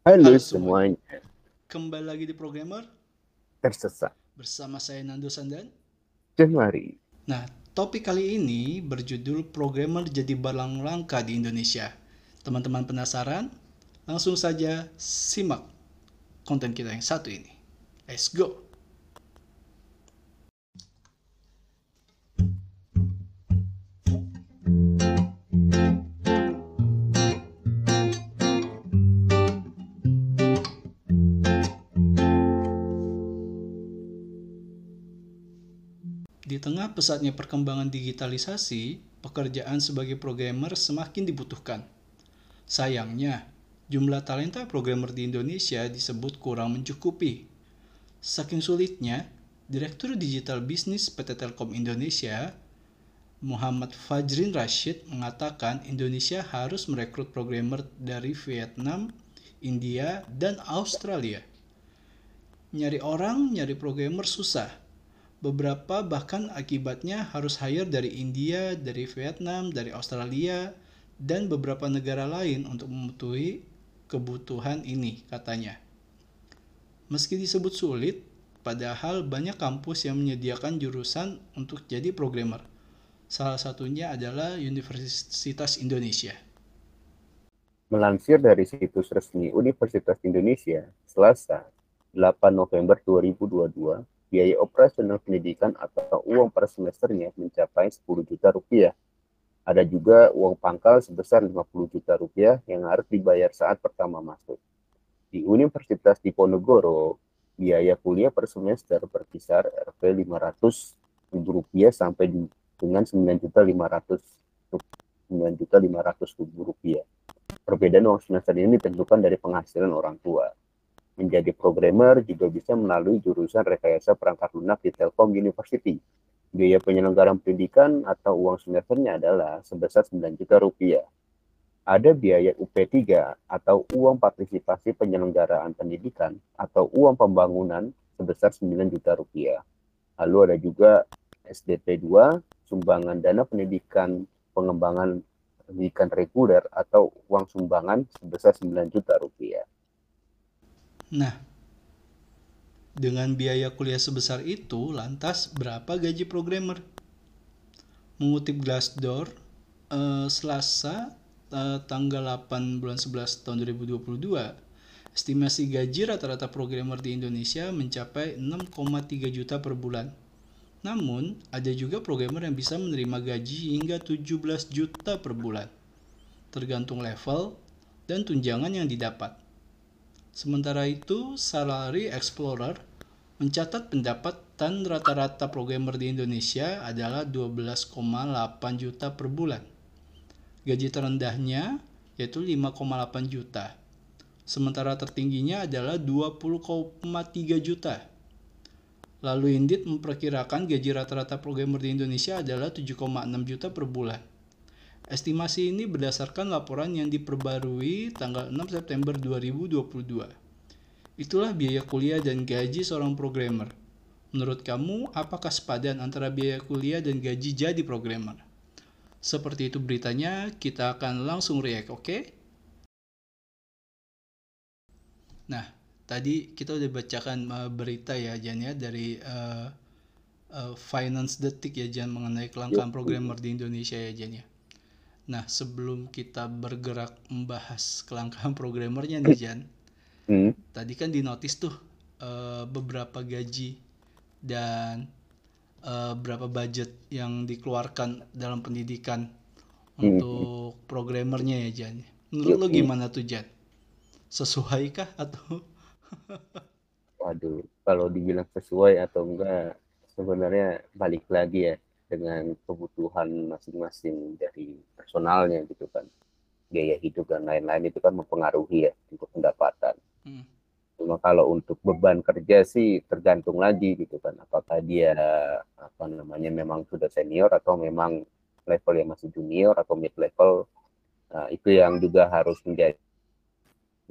Halo, Halo semuanya. semuanya, kembali lagi di Programmer Tersesat. bersama saya Nando Sandan. Januari. Nah, topik kali ini berjudul Programmer jadi barang langka di Indonesia. Teman-teman penasaran? Langsung saja simak konten kita yang satu ini. Let's go! Tengah pesatnya perkembangan digitalisasi, pekerjaan sebagai programmer semakin dibutuhkan. Sayangnya, jumlah talenta programmer di Indonesia disebut kurang mencukupi. Saking sulitnya, Direktur Digital Bisnis PT Telkom Indonesia, Muhammad Fajrin Rashid mengatakan Indonesia harus merekrut programmer dari Vietnam, India, dan Australia. Nyari orang, nyari programmer susah. Beberapa bahkan akibatnya harus hire dari India, dari Vietnam, dari Australia, dan beberapa negara lain untuk memenuhi kebutuhan ini, katanya. Meski disebut sulit, padahal banyak kampus yang menyediakan jurusan untuk jadi programmer. Salah satunya adalah Universitas Indonesia. Melansir dari situs resmi Universitas Indonesia, Selasa, 8 November 2022, biaya operasional pendidikan atau uang per semesternya mencapai 10 juta rupiah. Ada juga uang pangkal sebesar 50 juta rupiah yang harus dibayar saat pertama masuk. Di Universitas Diponegoro, biaya kuliah per semester berkisar Rp 500 ribu rupiah sampai dengan 9 juta 500 9 juta 500 ribu rupiah. Perbedaan uang semester ini ditentukan dari penghasilan orang tua menjadi programmer juga bisa melalui jurusan rekayasa perangkat lunak di Telkom University. Biaya penyelenggaraan pendidikan atau uang semesternya adalah sebesar 9 juta rupiah. Ada biaya UP3 atau uang partisipasi penyelenggaraan pendidikan atau uang pembangunan sebesar 9 juta rupiah. Lalu ada juga SDP 2, sumbangan dana pendidikan pengembangan pendidikan reguler atau uang sumbangan sebesar 9 juta rupiah. Nah, dengan biaya kuliah sebesar itu, lantas berapa gaji programmer? Mengutip Glassdoor, eh, Selasa eh, tanggal 8 bulan 11 tahun 2022, estimasi gaji rata-rata programmer di Indonesia mencapai 6,3 juta per bulan. Namun, ada juga programmer yang bisa menerima gaji hingga 17 juta per bulan, tergantung level dan tunjangan yang didapat. Sementara itu, Salary Explorer mencatat pendapatan rata-rata programmer di Indonesia adalah 12,8 juta per bulan. Gaji terendahnya yaitu 5,8 juta. Sementara tertingginya adalah 20,3 juta. Lalu Indit memperkirakan gaji rata-rata programmer di Indonesia adalah 7,6 juta per bulan. Estimasi ini berdasarkan laporan yang diperbarui tanggal 6 September 2022. Itulah biaya kuliah dan gaji seorang programmer. Menurut kamu, apakah sepadan antara biaya kuliah dan gaji jadi programmer? Seperti itu beritanya, kita akan langsung react, oke? Okay? Nah, tadi kita udah bacakan uh, berita ya Jan ya dari uh, uh, Finance Detik ya Jan mengenai kelangkaan programmer di Indonesia ya Jan ya. Nah, sebelum kita bergerak membahas kelangkaan programmernya nih Jan, hmm. tadi kan di notis tuh uh, beberapa gaji dan uh, berapa budget yang dikeluarkan dalam pendidikan hmm. untuk programmernya ya Jan. Menurut lo gimana tuh Jan? Sesuai kah atau? Waduh, kalau dibilang sesuai atau enggak, sebenarnya balik lagi ya dengan kebutuhan masing-masing dari personalnya gitu kan. Gaya hidup dan lain-lain itu kan mempengaruhi ya untuk pendapatan. Hmm. cuma kalau untuk beban kerja sih tergantung lagi gitu kan. Apakah dia apa namanya memang sudah senior atau memang level yang masih junior atau mid level. Nah, itu yang juga harus menjadi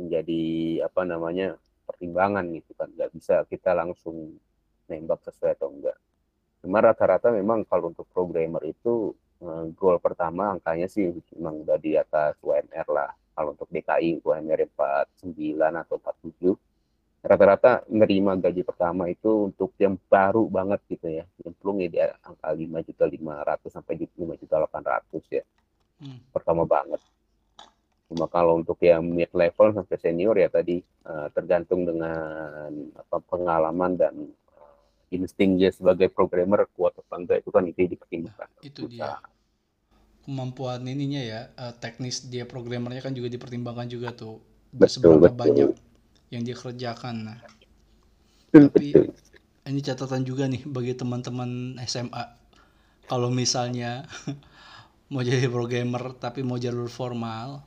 menjadi apa namanya pertimbangan gitu kan. Nggak bisa kita langsung nembak sesuai atau enggak cuma rata-rata memang kalau untuk programmer itu uh, goal pertama angkanya sih memang udah di atas UMR lah. Kalau untuk DKI UMR 49 atau 47 rata-rata menerima gaji pertama itu untuk yang baru banget gitu ya. Nyemplung ya di angka 5 juta 500 sampai 5 juta 800 ya. Hmm. pertama banget. Cuma kalau untuk yang mid level sampai senior ya tadi uh, tergantung dengan apa pengalaman dan insting dia sebagai programmer kuat atau enggak itu kan itu dipertimbangkan. Nah, itu dia. Kemampuan ininya ya uh, teknis dia programmernya kan juga dipertimbangkan juga tuh. Betul, seberapa betul. banyak yang dia kerjakan. Nah tapi ini catatan juga nih bagi teman-teman SMA kalau misalnya mau jadi programmer tapi mau jalur formal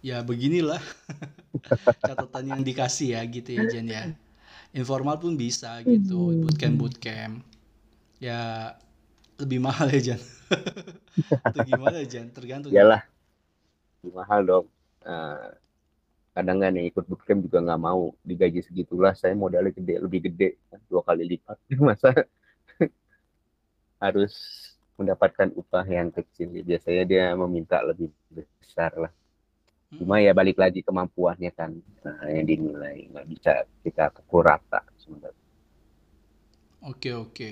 ya beginilah. Catatan yang dikasih ya gitu ya Jen ya informal pun bisa gitu hmm. bootcamp bootcamp. Ya lebih mahal ya Jan. Atau gimana Jan? Tergantung. Iyalah lebih mahal dong. Uh, kadang kan yang ikut bootcamp juga nggak mau digaji segitulah. Saya modalnya gede lebih gede dua kali lipat. Masa harus mendapatkan upah yang kecil. Biasanya dia meminta lebih besar lah Cuma ya balik lagi kemampuannya kan nah, yang dinilai nggak bisa kita pukul rata sebenarnya. Oke oke.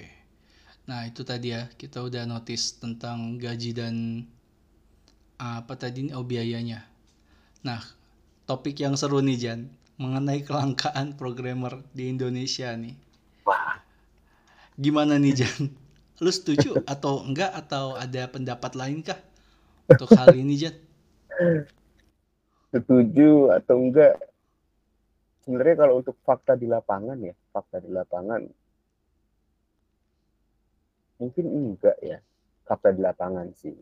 Nah itu tadi ya kita udah notice tentang gaji dan apa tadi oh biayanya. Nah topik yang seru nih Jan mengenai kelangkaan programmer di Indonesia nih. Wah. Gimana nih Jan? Lu setuju atau enggak atau ada pendapat lain kah untuk hal ini Jan? Setuju atau enggak. Sebenarnya kalau untuk fakta di lapangan ya fakta di lapangan mungkin enggak ya fakta di lapangan sih.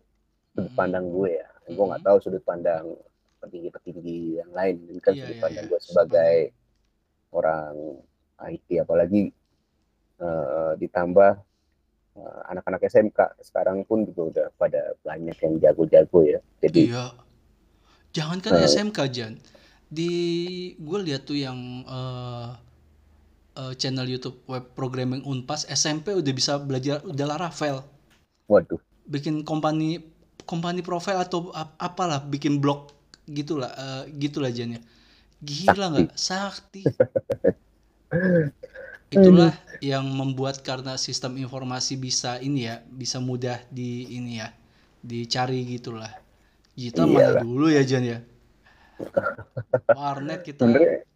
Sudut hmm. pandang gue ya. Gue nggak tahu sudut pandang petinggi-petinggi yang lain. Ini kan yeah, sudut iya, pandang yeah, gue sebagai orang IT apalagi uh, ditambah uh, anak-anak SMK sekarang pun juga udah pada banyak yang jago-jago ya. Jadi yeah Jangan kan uh, SMK Jan. Di gue lihat tuh yang uh, uh, channel YouTube web programming Unpas SMP udah bisa belajar udah Laravel. Waduh. Bikin company company profile atau ap apalah bikin blog gitulah uh, gitulah Jan ya. Gila nggak? Sakti. Itulah yang membuat karena sistem informasi bisa ini ya, bisa mudah di ini ya, dicari gitulah kita mana dulu ya Jan ya? Warnet kita. Sebenernya,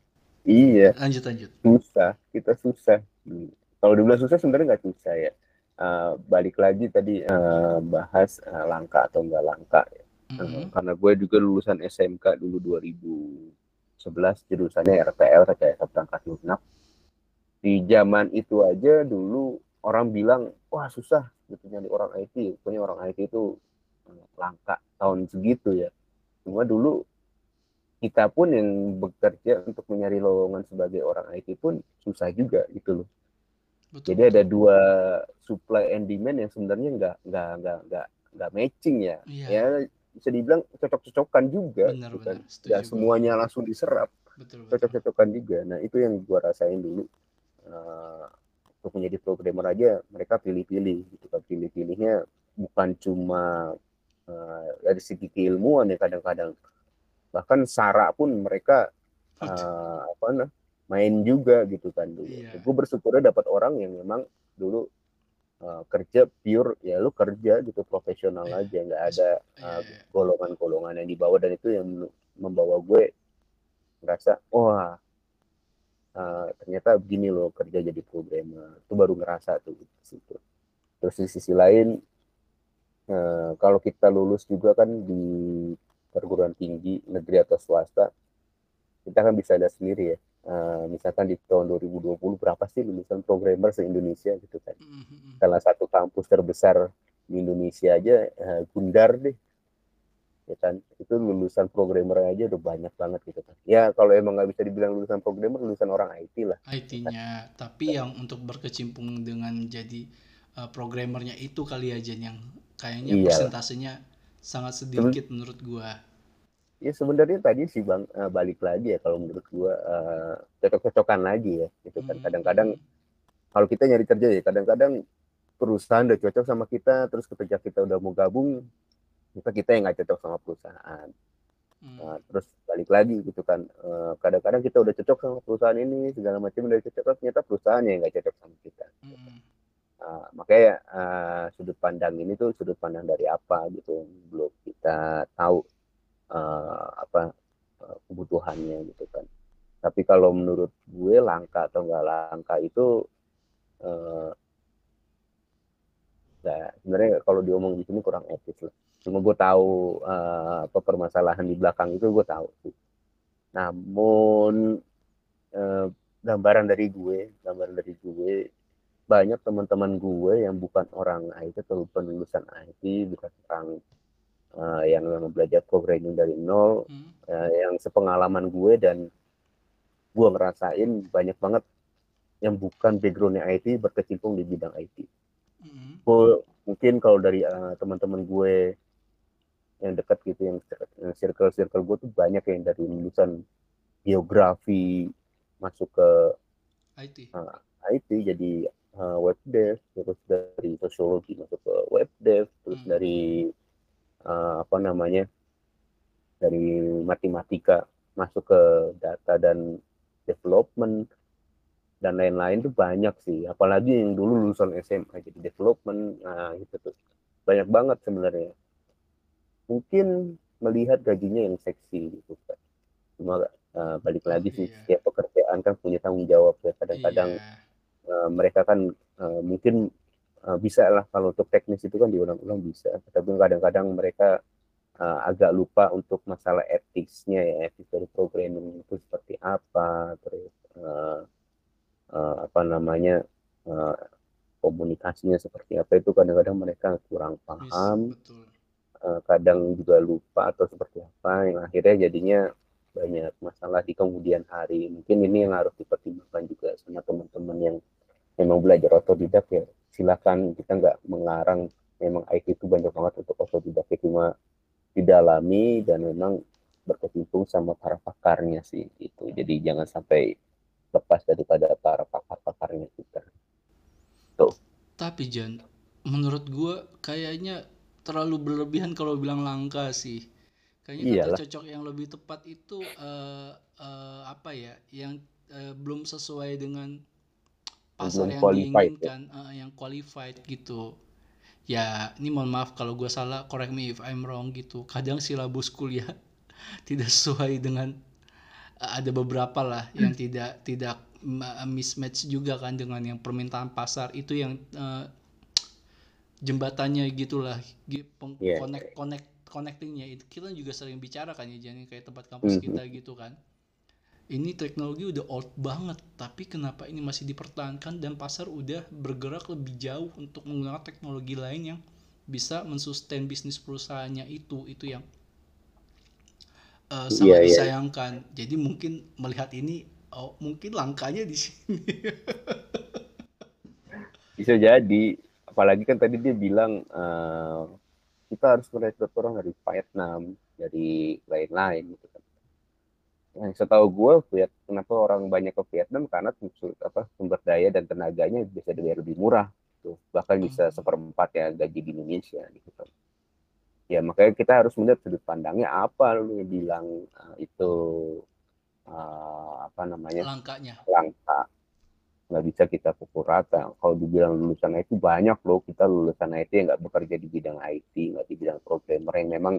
iya. Lanjut lanjut. Susah, kita susah. Hmm. Kalau dibilang susah sebenarnya nggak susah ya. Uh, balik lagi tadi uh, bahas uh, langka atau enggak langka ya. Mm -hmm. uh, karena gue juga lulusan SMK dulu 2011 jurusannya RTL rekayasa perangkat lunak. Di zaman itu aja dulu orang bilang wah susah gitu nyari orang IT, punya orang IT itu langka tahun segitu ya. Cuma dulu kita pun yang bekerja untuk mencari lowongan sebagai orang IT pun susah juga gitu loh. Betul, Jadi betul. ada dua supply and demand yang sebenarnya nggak nggak nggak nggak nggak matching ya. Iya. Ya bisa dibilang cocok-cocokan juga. Benar, gitu kan. benar. semuanya langsung diserap. Cocok-cocokan juga. Nah itu yang gua rasain dulu. Uh, untuk menjadi programmer aja mereka pilih-pilih gitu kan pilih-pilihnya bukan cuma dari segi keilmuan ya kadang-kadang bahkan sara pun mereka uh, apa nah, main juga gitu kan dulu. Yeah. Gue bersyukurnya dapat orang yang memang dulu uh, kerja pure ya lu kerja gitu profesional yeah. aja nggak ada uh, golongan-golongan yang dibawa dan itu yang membawa gue ngerasa wah uh, ternyata begini loh kerja jadi programmer itu baru ngerasa tuh gitu, situ. Terus di sisi lain Nah, kalau kita lulus juga kan di perguruan tinggi negeri atau swasta, kita kan bisa lihat sendiri ya. Uh, misalkan di tahun 2020 berapa sih lulusan programmer se Indonesia gitu kan? Mm-hmm. Salah satu kampus terbesar di Indonesia aja uh, Gundar deh, ya kan? Itu lulusan programmer aja udah banyak banget gitu kan. Ya kalau emang nggak bisa dibilang lulusan programmer, lulusan orang IT lah. IT-nya, tapi yang untuk berkecimpung dengan jadi uh, programmernya itu kali aja yang kayaknya iya. persentasenya sangat sedikit Seben menurut gua ya sebenarnya tadi sih bang uh, balik lagi ya kalau menurut gua uh, cocok-cocokan lagi ya gitu kan hmm. kadang-kadang kalau kita nyari kerja ya kadang-kadang perusahaan udah cocok sama kita terus ketika kita udah mau gabung kita kita yang nggak cocok sama perusahaan Hmm. Nah, terus balik lagi gitu kan Eh, kadang-kadang kita udah cocok sama perusahaan ini segala macam udah cocok ternyata perusahaannya yang nggak cocok sama kita Nah, makanya eh, sudut pandang ini tuh sudut pandang dari apa gitu belum kita tahu eh, apa eh, kebutuhannya gitu kan. Tapi kalau menurut gue langka atau nggak langka itu eh, nah, sebenarnya kalau diomong di sini kurang etis lah. Cuma gue tahu eh, apa permasalahan di belakang itu gue tahu sih. Namun eh, gambaran dari gue gambaran dari gue banyak teman-teman gue yang bukan orang IT atau penlulusan IT bukan orang eh, yang memang belajar programming dari nol Hmm. eh, yang sepengalaman gue dan gue ngerasain banyak banget yang bukan backgroundnya IT berkecimpung di bidang IT. Mm-mm. Gue mungkin kalau dari eh, teman-teman gue yang dekat gitu yang yang circle-circle gue tuh banyak yang dari lulusan geografi masuk ke IT. IT jadi uh, web dev terus dari sosiologi masuk ke web dev terus Hmm. dari uh, apa namanya dari matematika masuk ke data dan development dan lain-lain tuh banyak sih apalagi yang dulu lulusan SMA jadi development nah gitu tuh banyak banget sebenarnya mungkin melihat gajinya yang seksi gitu kan cuma uh, balik lagi sih Iya. setiap pekerjaan kan punya tanggung jawab ya kadang-kadang Iya. Uh, mereka kan uh, mungkin uh, bisa lah kalau untuk teknis itu kan diulang-ulang bisa. Tapi kadang-kadang mereka uh, agak lupa untuk masalah etiknya ya etik dari programming itu seperti apa terus uh, uh, apa namanya uh, komunikasinya seperti apa itu kadang-kadang mereka kurang paham. betul. uh, kadang juga lupa atau seperti apa yang akhirnya jadinya banyak masalah di kemudian hari. Mungkin ini yang harus dipertimbangkan juga sama teman-teman yang memang belajar otodidak ya silakan kita nggak mengarang memang IT itu banyak banget untuk otodidak ya, cuma didalami dan memang berkecimpung sama para pakarnya sih itu jadi jangan sampai lepas daripada para pakar-pakarnya kita Tapi Jan, menurut gua kayaknya terlalu berlebihan kalau bilang langka sih. Kayaknya kata Iyalah. cocok yang lebih tepat itu eh, eh, apa ya? Yang eh, belum sesuai dengan pasar yang qualified ya. diinginkan, eh, yang qualified gitu. Ya, ini mohon maaf kalau gua salah, correct me if I'm wrong gitu. Kadang silabus kuliah tidak sesuai dengan eh, ada beberapa lah yang tidak tidak ma- mismatch juga kan dengan yang permintaan pasar itu yang eh, jembatannya gitulah Iya, connect connect connectingnya itu kita juga sering bicara kan ya jadi kayak tempat kampus Mhm. kita gitu kan ini teknologi udah old banget tapi kenapa ini masih dipertahankan dan pasar udah bergerak lebih jauh untuk menggunakan teknologi lain yang bisa mensustain bisnis perusahaannya itu itu yang eh, sangat iya. disayangkan. Jadi mungkin melihat ini oh mungkin langkanya di sini. Bisa jadi. Apalagi kan tadi dia bilang eh, kita harus merekrut orang dari Vietnam dari lain-lain gitu kan yang setahu gue Viet, kenapa orang banyak ke Vietnam? Karena sumber, apa, sumber daya dan tenaganya bisa dibayar lebih murah tuh bahkan bisa Hmm. seperempat ya gaji di Indonesia gitu. Kan ya makanya kita harus melihat sudut pandangnya. Apa lu yang bilang eh, itu eh, apa namanya? Langkanya langka nggak bisa kita pukul rata. Kalau dibilang lulusan IT banyak loh kita lulusan IT yang nggak bekerja di bidang IT, nggak di bidang programmer yang memang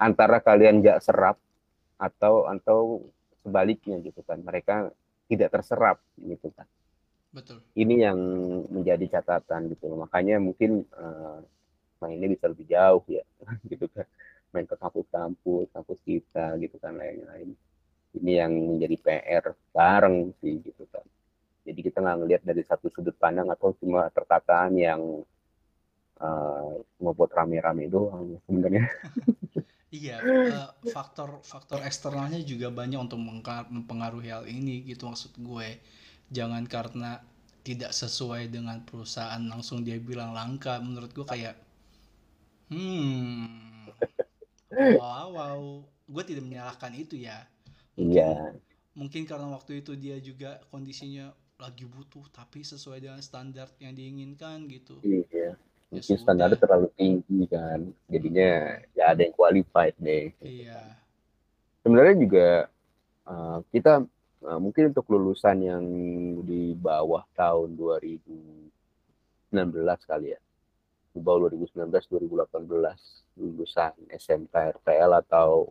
antara kalian nggak serap atau atau sebaliknya gitu kan. Mereka tidak terserap gitu kan. betul Ini yang menjadi catatan gitu. loh. Makanya mungkin eh, mainnya bisa lebih jauh ya gitu kan. Main ke kampus-kampus, kampus kita gitu kan lain-lain. Ini yang menjadi PR bareng sih gitu kan. Jadi kita nggak ngelihat dari satu sudut pandang atau cuma perkataan yang uh, cuma buat rame-rame doang sebenarnya. Iya, eh, faktor faktor eksternalnya juga banyak untuk mempengaruhi hal ini gitu maksud gue. Jangan karena tidak sesuai dengan perusahaan langsung dia bilang langka. Menurut gue kayak hmm wow wow. Gue tidak menyalahkan itu ya. Iya, mungkin karena waktu itu dia juga kondisinya lagi butuh tapi sesuai dengan standar yang diinginkan gitu. iya. Mungkin standarnya terlalu tinggi kan. Jadinya ya ada yang qualified deh. iya. sebenarnya juga uh, kita uh, mungkin untuk lulusan yang di bawah tahun 2019 kali ya di bawah 2019 2018 lulusan SMK RTL atau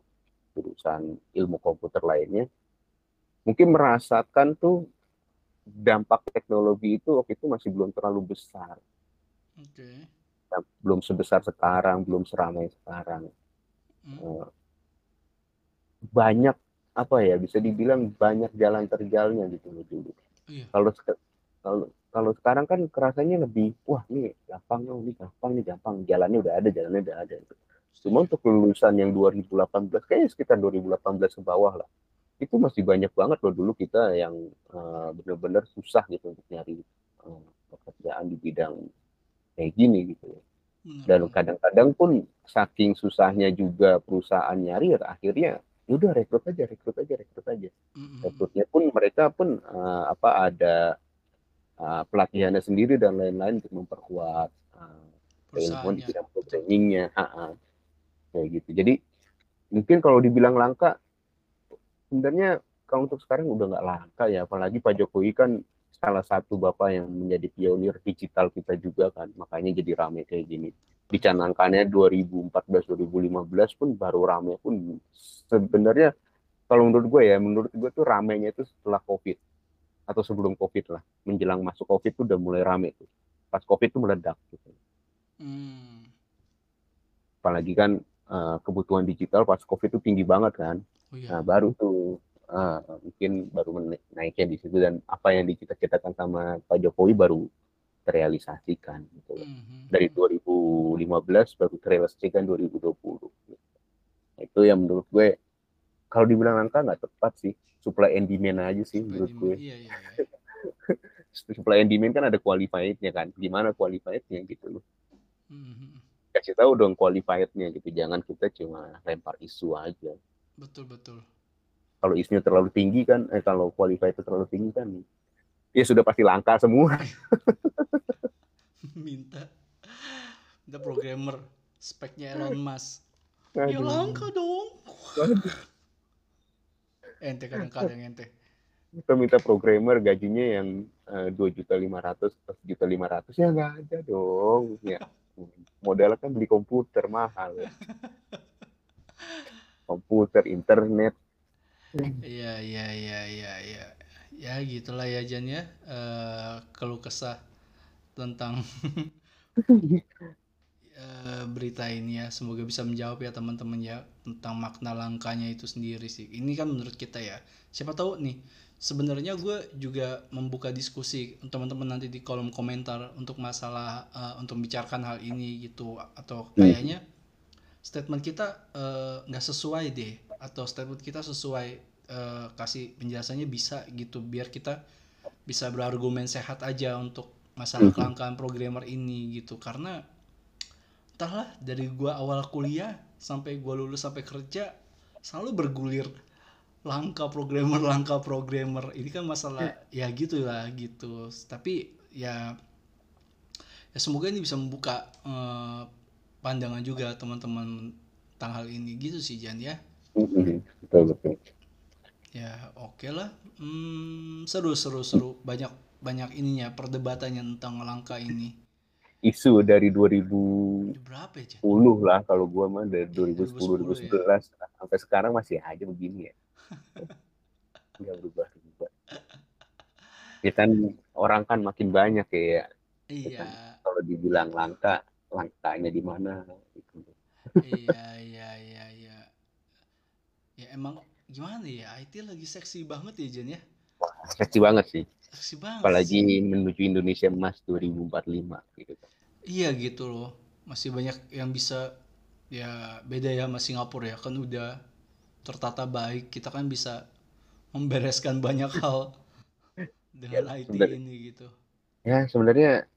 jurusan ilmu komputer lainnya mungkin merasakan tuh dampak teknologi itu waktu itu masih belum terlalu besar. Oke. Okay. Belum sebesar sekarang, belum seramai sekarang. Hmm. Banyak apa ya bisa dibilang banyak jalan terjalnya gitu dulu. Iya. Kalau kalau kalau sekarang kan kerasanya lebih wah ini gampang nih, ini gampang nih gampang jalannya udah ada jalannya udah ada. Cuma untuk lulusan yang 2018 kayaknya sekitar 2018 ke bawah lah itu masih banyak banget loh dulu kita yang uh, benar-benar susah gitu untuk nyari uh, pekerjaan di bidang kayak gini gitu ya. Dan kadang-kadang pun saking susahnya juga perusahaan nyari akhirnya ya udah rekrut aja, rekrut aja, rekrut aja. Rekrutnya pun mereka pun uh, apa ada uh, pelatihannya sendiri dan lain-lain untuk memperkuat uh, keilmuan di bidang programmingnya, kayak gitu. Jadi mungkin kalau dibilang langka sebenarnya kalau untuk sekarang udah nggak langka ya apalagi Pak Jokowi kan salah satu bapak yang menjadi pionir digital kita juga kan. Makanya jadi rame kayak gini. Dicanangkannya 2014 2015 pun baru rame pun. Sebenarnya kalau menurut gue ya menurut gue tuh ramenya itu setelah covid. Atau sebelum covid lah. Menjelang masuk covid tuh udah mulai rame tuh. Pas covid tuh meledak gitu. Hmm. apalagi kan uh, kebutuhan digital pas covid tuh tinggi banget kan. Oh, iya. Nah, baru tuh uh, mungkin baru naiknya di situ dan apa yang dicita-citakan sama Pak Jokowi baru terrealisasikan gitu. Mm -hmm. Dari 2015 baru terrealisasikan 2020. Gitu. Nah, itu yang menurut gue kalau dibilang angka nggak tepat sih, supply and demand aja sih supply menurut gue. Iya, iya, iya. supply and demand kan ada qualified-nya kan. Gimana qualified-nya gitu loh. Mm -hmm. Kasih tahu dong qualified-nya gitu. Jangan kita cuma lempar isu aja. Betul betul. Kalau isunya terlalu tinggi kan, eh kalau qualify itu terlalu tinggi kan, ya sudah pasti langka semua. Minta, minta programmer, speknya Elon Musk. Ya Aduh. Ya langka dong. ente kadang-kadang ente. Kita minta programmer gajinya yang eh, dua juta lima ratus atau juta lima ratus ya nggak ada dong. Ya modalnya kan beli komputer mahal. komputer, internet. Iya, iya, iya, iya, iya. Ya gitulah ya Jan ya. Uh, keluh kesah tentang uh, berita ini ya. Semoga bisa menjawab ya teman-teman ya tentang makna langkanya itu sendiri sih. Ini kan menurut kita ya. Siapa tahu nih sebenarnya gue juga membuka diskusi teman-teman nanti di kolom komentar untuk masalah uh, untuk membicarakan hal ini gitu atau hmm. kayaknya statement kita eh, nggak uh, sesuai deh atau statement kita sesuai uh, kasih penjelasannya bisa gitu biar kita bisa berargumen sehat aja untuk masalah mhm. kelangkaan programmer ini gitu. Karena entahlah dari gua awal kuliah sampai gua lulus sampai kerja selalu bergulir langka programmer langka programmer. Ini kan masalah ya gitu lah gitu. Tapi ya ya semoga ini bisa membuka uh, pandangan juga teman-teman tentang hal ini. Gitu sih Jan ya betul betul. Ya oke okay lah. Hmm, seru seru seru. Banyak banyak ininya perdebatannya tentang langkah ini. Isu dari 2000 berapa ya 10 lah kalau gua mah dari 2010 2010 2011 ya? sampai sekarang masih aja begini ya. Nggak berubah berubah ya kan orang kan makin banyak ya iya. kalau dibilang langka langkahnya di mana? Gitu. iya iya iya iya. ya emang gimana ya IT lagi seksi banget ya Jen ya? Seksi banget sih. Seksi banget apalagi sih. menuju Indonesia emas 2045 gitu. Iya gitu loh. Masih banyak yang bisa ya beda ya sama Singapura ya. Kan udah tertata baik kita kan bisa membereskan banyak hal dengan ya, IT ini gitu. Ya sebenarnya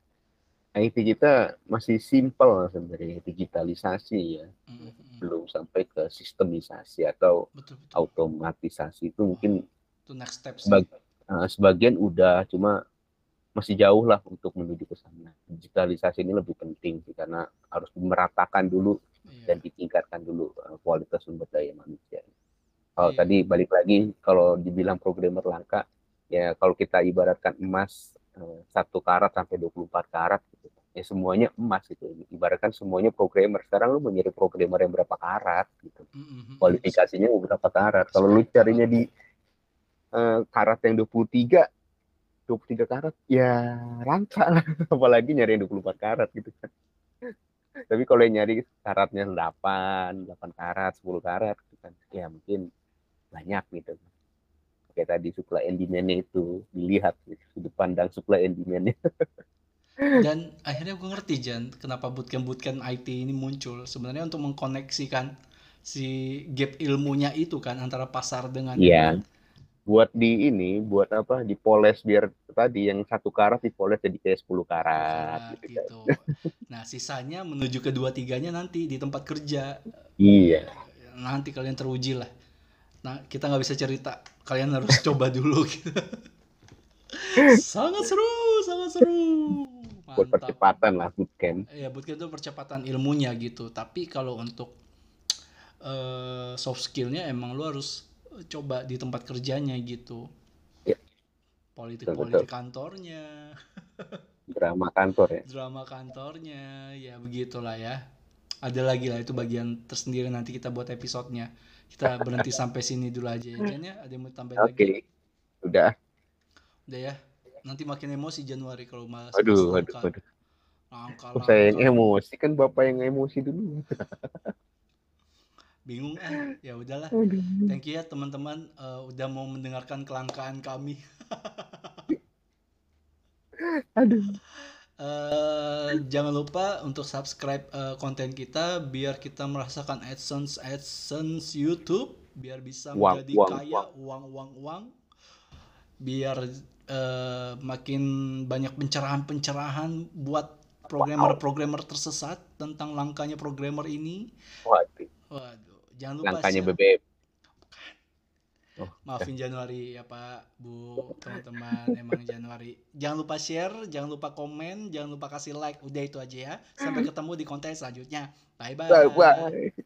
IT kita masih simpel sebenarnya digitalisasi ya mm-hmm. belum sampai ke sistemisasi atau betul, betul. automatisasi itu mungkin itu next step sebag, uh, sebagian udah cuma masih jauh lah untuk menuju ke sana digitalisasi ini lebih penting sih karena harus meratakan dulu iya. dan ditingkatkan dulu uh, kualitas sumber daya manusia Kalau Iya. tadi balik lagi kalau dibilang programmer langka, ya kalau kita ibaratkan emas eh, satu karat sampai 24 karat gitu. Ya semuanya emas gitu. Ibaratkan semuanya programmer. Sekarang lu mau nyari programmer yang berapa karat gitu. Mm-mm. Kualifikasinya berapa karat. Kalau lu carinya di eh, karat yang 23 23 karat ya langka lah. Apalagi nyari yang 24 karat gitu kan. Tapi kalau yang nyari karatnya 8, 8 karat, 10 karat gitu kan. Ya mungkin banyak gitu. Kayak tadi supply and demand-nya itu dilihat sudut pandang supply and demand-nya. Dan akhirnya gue ngerti Jan, kenapa bootcamp-bootcamp IT ini muncul. Sebenarnya untuk mengkoneksikan si gap ilmunya itu kan antara pasar dengan Iya. Buat di ini, buat apa? Dipoles biar tadi yang satu karat dipoles jadi kayak 10 karat Nah, gitu gitu. Nah, sisanya menuju ke dua tiganya nanti di tempat kerja. Iya. Nanti kalian teruji lah. Nah, kita nggak bisa cerita. Kalian harus coba dulu gitu. sangat seru, sangat seru. Buat Mantap. percepatan lah bootcamp. Ya, bootcamp itu percepatan ilmunya gitu. Tapi kalau untuk eh, soft skillnya emang lu harus coba di tempat kerjanya gitu. Ya. Politik-politik kantornya, Drama kantor ya. drama kantornya, ya begitulah ya. Ada lagi lah itu bagian tersendiri nanti kita buat episodenya. Kita berhenti sampai sini dulu aja ya, Jan ya. Ada yang mau tambahin Oke. lagi? Udah. Udah ya. Nanti makin emosi Januari kalau mas Aduh, aduh, langka. aduh. Langka, Kok saya yang langka. emosi kan bapak yang emosi dulu. Bingung ah. Ya udahlah. Thank you ya teman-teman eh, udah mau mendengarkan kelangkaan kami. Aduh. Eh, jangan lupa untuk subscribe eh, konten kita biar kita merasakan AdSense AdSense YouTube biar bisa Uang, menjadi uang, kaya uang uang uang biar eh, makin banyak pencerahan-pencerahan buat programmer-programmer tersesat tentang langkanya programmer ini. Waduh. Waduh, jangan lupa Langkanya share. BBM. Oh, Maafin Januari ya Pak, Bu, teman-teman. Emang Januari. Jangan lupa share, jangan lupa komen, jangan lupa kasih like. Udah itu aja ya. Sampai ketemu di konten selanjutnya. Bye bye. Bye bye.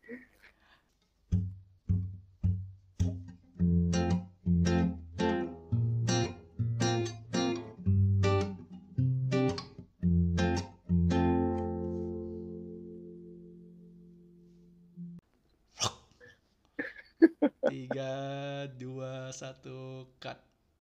Satu, cut.